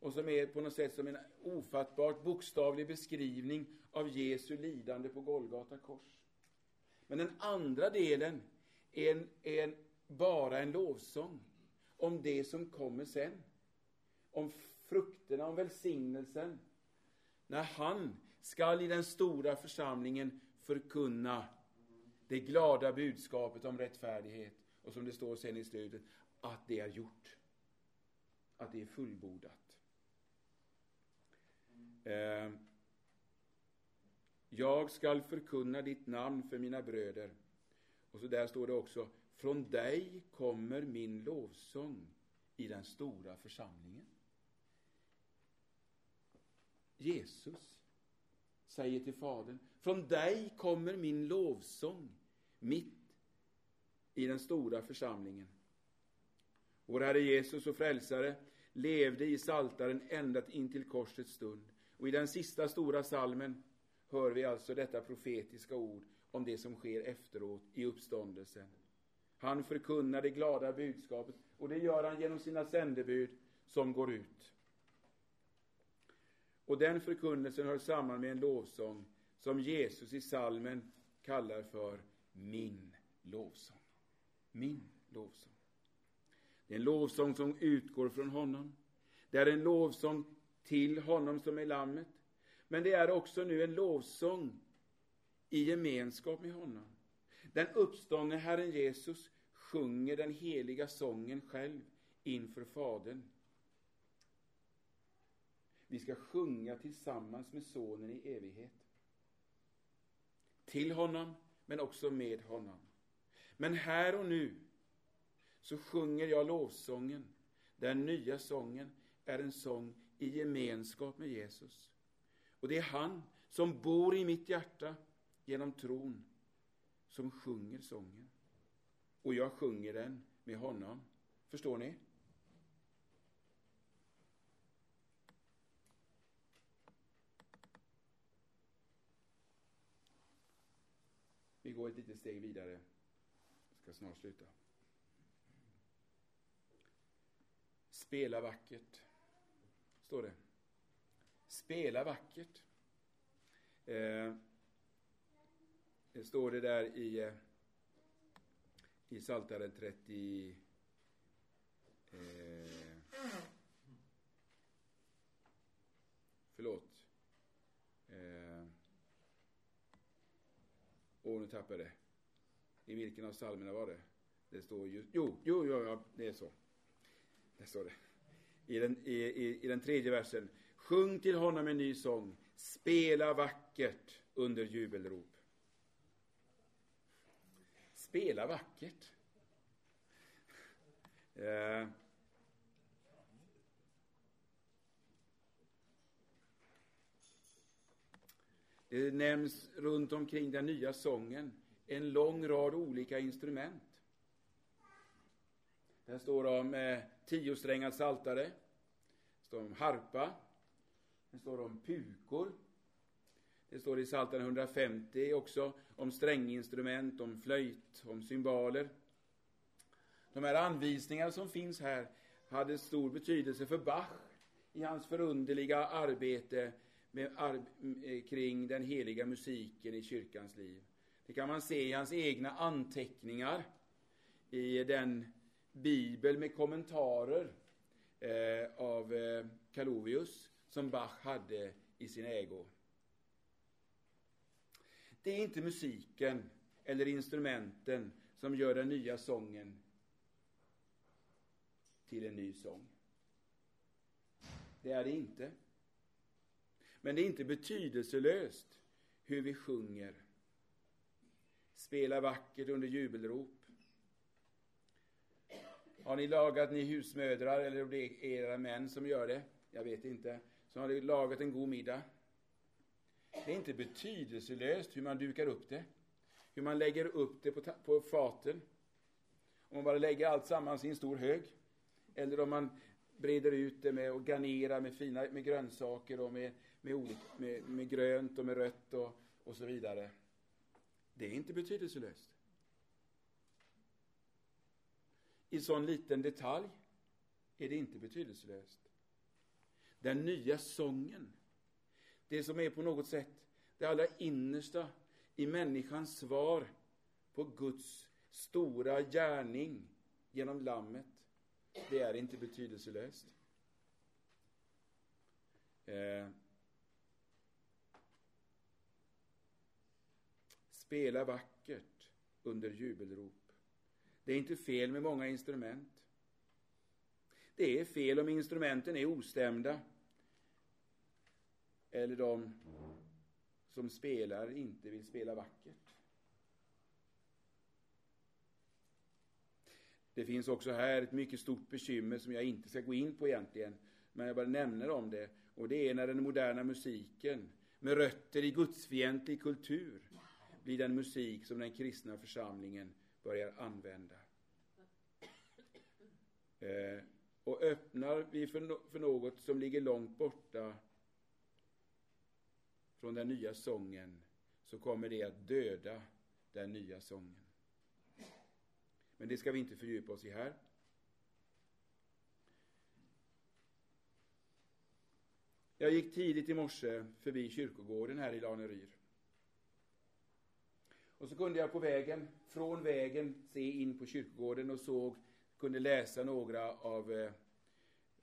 och som är på något sätt som en ofattbart bokstavlig beskrivning av Jesu lidande på Golgata kors. Men den andra delen är, en, är en, bara en lovsång om det som kommer sen. Om frukterna, om välsignelsen. När han skall i den stora församlingen förkunna det glada budskapet om rättfärdighet. Och som det står sen i slutet, att det är gjort. Att det är fullbordat. Eh, jag skall förkunna ditt namn för mina bröder. Och så där står det också, från dig kommer min lovsång i den stora församlingen. Jesus säger till Fadern, från dig kommer min lovsång mitt i den stora församlingen. Vår Herre Jesus och Frälsare levde i saltaren ända in till korsets stund. Och i den sista stora salmen hör vi alltså detta profetiska ord om det som sker efteråt i uppståndelsen. Han förkunnar det glada budskapet och det gör han genom sina sändebud som går ut. Och den förkunnelsen hör samman med en lovsång som Jesus i salmen kallar för min lovsång. Min lovsång. Det är en lovsång som utgår från honom. Det är en lovsång till honom som är lammet. Men det är också nu en lovsång i gemenskap med honom. Den uppståndne Herren Jesus sjunger den heliga sången själv inför Fadern. Vi ska sjunga tillsammans med Sonen i evighet. Till honom, men också med honom. Men här och nu så sjunger jag lovsången. Den nya sången är en sång i gemenskap med Jesus. Och det är han som bor i mitt hjärta genom tron som sjunger sången. Och jag sjunger den med honom. Förstår ni? Vi går ett litet steg vidare. Jag ska snart sluta. Spela vackert, står det. Spela vackert. Eh, det står det där i, eh, i Psaltaren 30... Eh, förlåt. Eh, Åh, nu tappade jag det. I vilken av psalmerna var det? Det står ju... Jo, jo, jo, ja, det är så. Det står det. I den, i, i, I den tredje versen. Sjung till honom en ny sång. Spela vackert under jubelrop. Spela vackert. Eh. Det nämns runt omkring den nya sången en lång rad olika instrument. Där står det om eh, tiosträngad saltare, det står om harpa, det står om pukor. Det står i Psaltaren 150 också om stränginstrument, om flöjt, om cymbaler. De här anvisningarna som finns här hade stor betydelse för Bach i hans förunderliga arbete med, ar eh, kring den heliga musiken i kyrkans liv. Det kan man se i hans egna anteckningar i den bibel med kommentarer eh, av eh, Kalovius som Bach hade i sin ägo. Det är inte musiken eller instrumenten som gör den nya sången till en ny sång. Det är det inte. Men det är inte betydelselöst hur vi sjunger. Spela vackert under jubelrop. Har ni lagat, ni husmödrar, eller om det är era män som gör det, jag vet inte, så har ni lagat en god middag. Det är inte betydelselöst hur man dukar upp det, hur man lägger upp det på, på faten. Om man bara lägger allt sammans i en stor hög, eller om man breder ut det med och garnerar med fina med grönsaker och med, med, olika, med, med grönt och med rött och, och så vidare. Det är inte betydelselöst. I sån liten detalj är det inte betydelselöst. Den nya sången, det som är på något sätt det allra innersta i människans svar på Guds stora gärning genom Lammet, det är inte betydelselöst. Eh. Spela vackert under jubelrop. Det är inte fel med många instrument. Det är fel om instrumenten är ostämda. Eller de som spelar inte vill spela vackert. Det finns också här ett mycket stort bekymmer som jag inte ska gå in på egentligen, men jag bara nämner om det. Och det är när den moderna musiken, med rötter i gudsfientlig kultur, blir den musik som den kristna församlingen börjar använda. Eh, och öppnar vi för, no för något som ligger långt borta från den nya sången så kommer det att döda den nya sången. Men det ska vi inte fördjupa oss i här. Jag gick tidigt i morse förbi kyrkogården här i Laneryd. Och så kunde jag på vägen, från vägen, se in på kyrkogården och såg, kunde läsa några av, eh,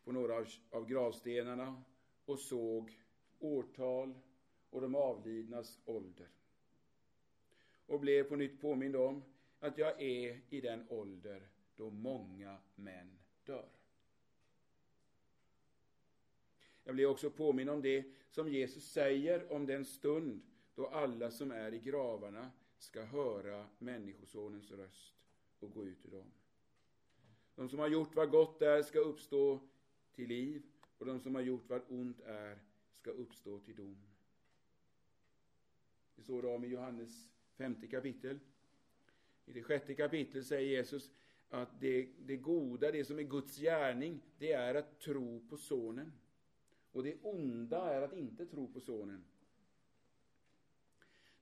på några av, av gravstenarna och såg årtal och de avlidnas ålder. Och blev på nytt påmind om att jag är i den ålder då många män dör. Jag blev också påminn om det som Jesus säger om den stund då alla som är i gravarna ska höra Människosonens röst och gå ut ur dem. De som har gjort vad gott är ska uppstå till liv och de som har gjort vad ont är ska uppstå till dom. Det står om i Johannes femte kapitel. I det sjätte kapitlet säger Jesus att det, det goda, det som är Guds gärning, det är att tro på Sonen. Och det onda är att inte tro på Sonen.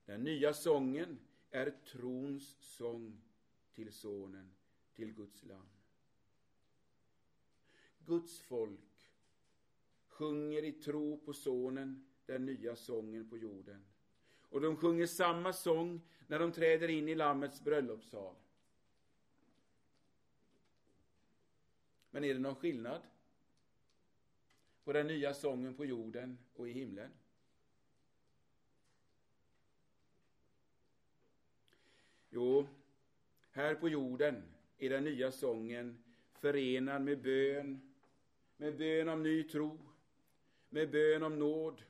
Den nya sången är trons sång till Sonen, till Guds lamm. Guds folk sjunger i tro på Sonen den nya sången på jorden. Och de sjunger samma sång när de träder in i Lammets bröllopssal. Men är det någon skillnad på den nya sången på jorden och i himlen? Jo, här på jorden är den nya sången förenad med bön, med bön om ny tro, med bön om nåd,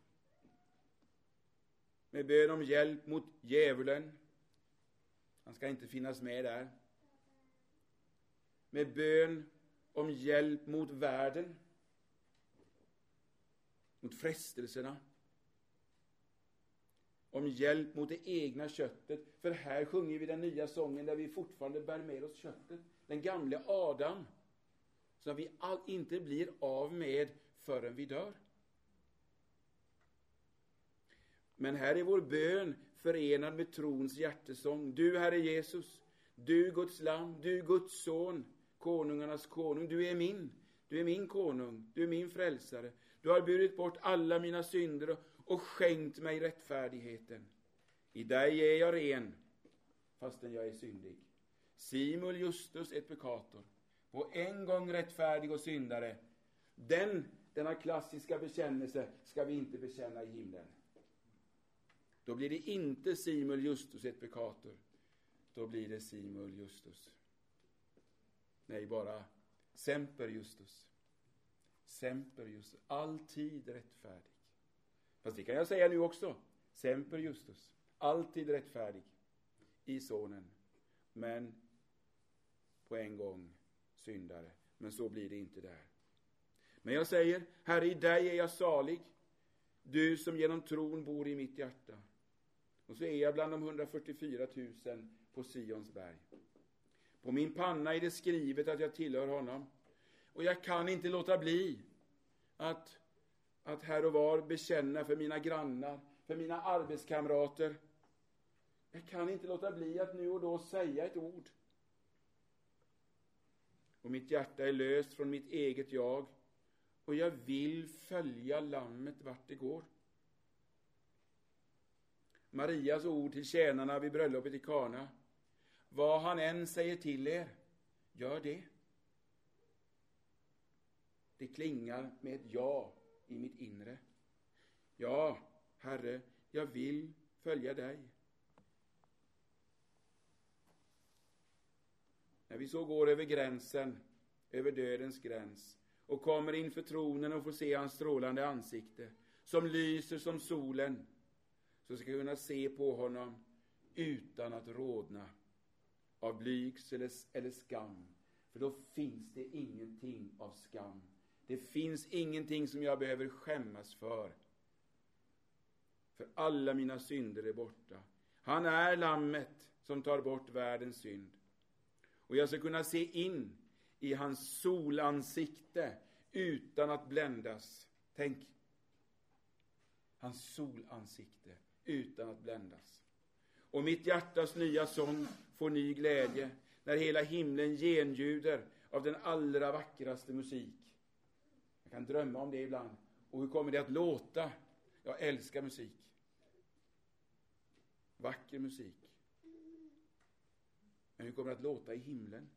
med bön om hjälp mot djävulen. Han ska inte finnas med där. Med bön om hjälp mot världen, mot frestelserna, om hjälp mot det egna köttet. För här sjunger vi den nya sången där vi fortfarande bär med oss köttet. Den gamle Adam, som vi all, inte blir av med förrän vi dör. Men här är vår bön förenad med trons hjärtesång. Du, Herre Jesus, du Guds lam, du Guds son, konungarnas konung. Du är min, du är min konung, du är min frälsare. Du har burit bort alla mina synder och skänkt mig rättfärdigheten. I dig är jag ren, fastän jag är syndig. Simul justus et peccator. På en gång rättfärdig och syndare. Den, denna klassiska bekännelse, ska vi inte bekänna i himlen. Då blir det inte simul justus et peccator. Då blir det simul justus. Nej, bara semper justus. Semper justus. Alltid rättfärdig. Fast det kan jag säga nu också. Semper justus. Alltid rättfärdig i Sonen. Men på en gång syndare. Men så blir det inte där. Men jag säger, Herre, i dig är jag salig. Du som genom tron bor i mitt hjärta. Och så är jag bland de 144 000 på Sions berg. På min panna är det skrivet att jag tillhör honom. Och jag kan inte låta bli att, att här och var bekänna för mina grannar, för mina arbetskamrater. Jag kan inte låta bli att nu och då säga ett ord. Och mitt hjärta är löst från mitt eget jag. Och jag vill följa lammet vart det går. Marias ord till tjänarna vid bröllopet i Kana. Vad han än säger till er, gör det. Det klingar med ett ja i mitt inre. Ja, Herre, jag vill följa dig. När vi så går över gränsen, över dödens gräns och kommer inför tronen och får se hans strålande ansikte som lyser som solen så ska vi kunna se på honom utan att rodna av blygsel eller skam. För då finns det ingenting av skam. Det finns ingenting som jag behöver skämmas för. För alla mina synder är borta. Han är lammet som tar bort världens synd. Och jag ska kunna se in i hans solansikte utan att bländas. Tänk, hans solansikte utan att bländas. Och mitt hjärtas nya sång får ny glädje när hela himlen genljuder av den allra vackraste musik. Jag kan drömma om det ibland. Och hur kommer det att låta? Jag älskar musik. Vacker musik. Men hur kommer det att låta i himlen?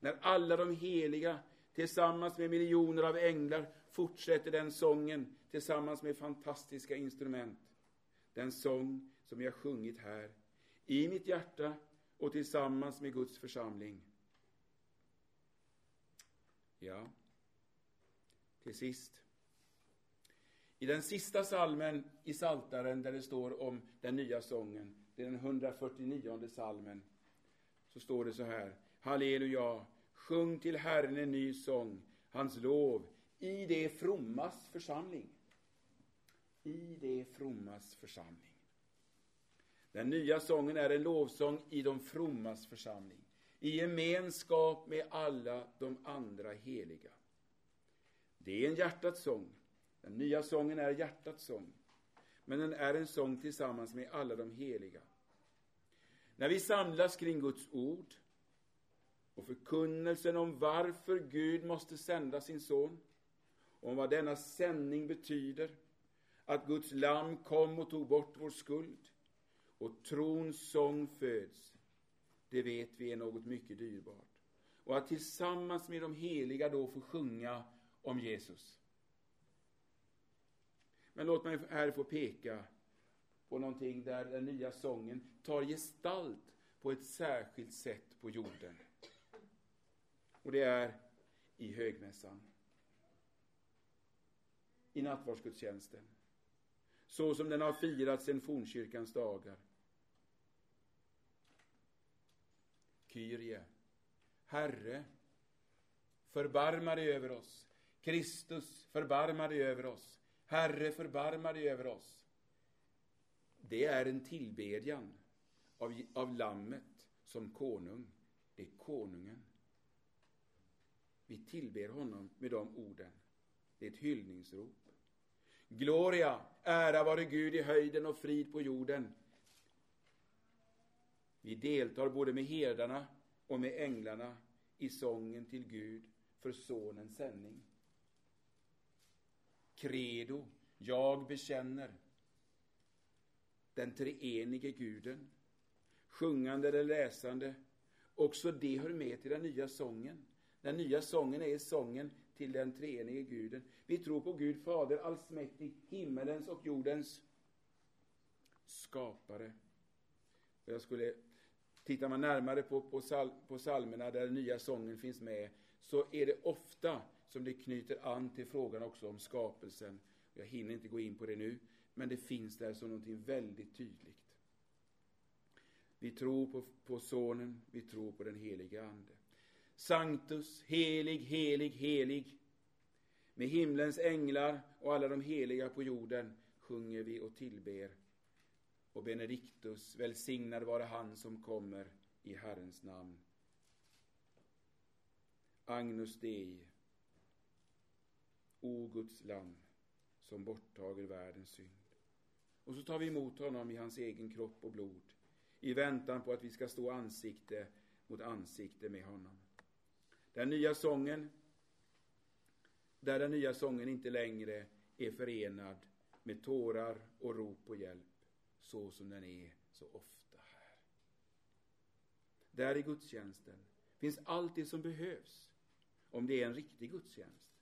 När alla de heliga tillsammans med miljoner av änglar fortsätter den sången tillsammans med fantastiska instrument. Den sång som jag sjungit här, i mitt hjärta och tillsammans med Guds församling. Ja, till sist. I den sista salmen i Saltaren där det står om den nya sången, det är den 149 salmen, så står det så här. Halleluja, sjung till Herren en ny sång, hans lov, i det frommas församling. I det frommas församling. Den nya sången är en lovsång i de frommas församling, i gemenskap med alla de andra heliga. Det är en hjärtats sång. Den nya sången är hjärtats sång. Men den är en sång tillsammans med alla de heliga. När vi samlas kring Guds ord och förkunnelsen om varför Gud måste sända sin son, om vad denna sändning betyder, att Guds lamm kom och tog bort vår skuld, och trons sång föds, det vet vi är något mycket dyrbart. Och att tillsammans med de heliga då få sjunga om Jesus. Men låt mig här få peka på någonting där den nya sången tar gestalt på ett särskilt sätt på jorden. Och det är i högmässan. I nattvardsgudstjänsten. Så som den har firats sedan fornkyrkans dagar. Kyrie, Herre, förbarma dig över oss. Kristus, förbarma dig över oss. Herre, förbarma dig över oss. Det är en tillbedjan av, av Lammet som konung. Det är konungen. Vi tillber honom med de orden. Det är ett hyllningsrop. Gloria, ära vare Gud i höjden och frid på jorden. Vi deltar både med herdarna och med änglarna i sången till Gud för Sonens sändning. Credo, jag bekänner den treenige guden. Sjungande eller läsande, också det hör med till den nya sången. Den nya sången är sången till den treenige guden. Vi tror på Gud Fader allsmäktig, himmelens och jordens skapare. Jag skulle, tittar man närmare på, på, sal, på salmerna där den nya sången finns med, så är det ofta som det knyter an till frågan också om skapelsen. Jag hinner inte gå in på det nu, men det finns där som någonting väldigt tydligt. Vi tror på, på Sonen, vi tror på den helige Ande. Sanctus, helig, helig, helig. Med himlens änglar och alla de heliga på jorden sjunger vi och tillber. Och Benediktus, välsignad vare han som kommer i Herrens namn. Agnus Dei, O Guds lam, som borttager världens synd. Och så tar vi emot honom i hans egen kropp och blod, i väntan på att vi ska stå ansikte mot ansikte med honom. Den nya sången, där den nya sången inte längre är förenad med tårar och rop på hjälp, så som den är så ofta här. Där i gudstjänsten finns allt det som behövs, om det är en riktig gudstjänst,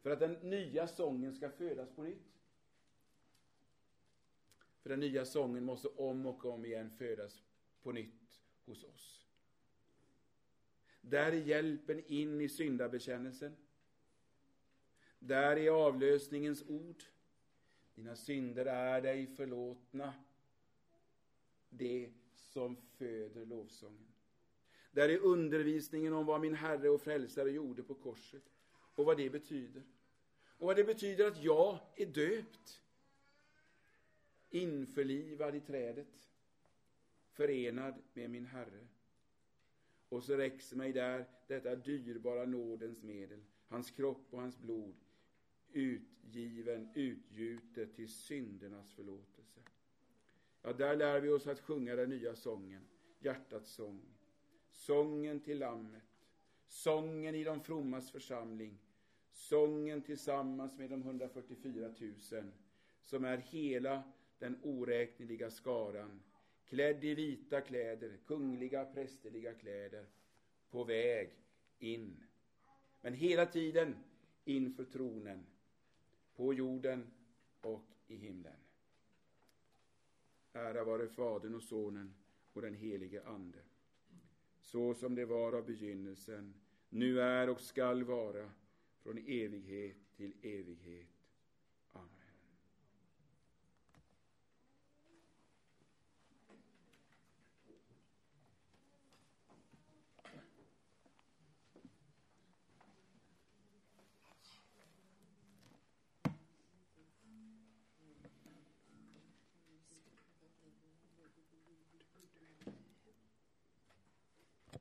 för att den nya sången ska födas på nytt. För den nya sången måste om och om igen födas på nytt hos oss. Där är hjälpen in i syndabekännelsen. Där är avlösningens ord. Dina synder är dig förlåtna. Det som föder lovsången. Där är undervisningen om vad min Herre och Frälsare gjorde på korset och vad det betyder. Och vad det betyder att jag är döpt. Införlivad i trädet. Förenad med min Herre. Och så räcks mig där detta dyrbara nådens medel, hans kropp och hans blod, utgiven, utgjutet till syndernas förlåtelse. Ja, där lär vi oss att sjunga den nya sången, hjärtats sång. Sången till Lammet, sången i de frommas församling, sången tillsammans med de 144 000, som är hela den oräkneliga skaran klädd i vita kläder, kungliga prästerliga kläder, på väg in. Men hela tiden inför tronen, på jorden och i himlen. Ära vare Fadern och Sonen och den helige Ande, så som det var av begynnelsen, nu är och skall vara, från evighet till evighet.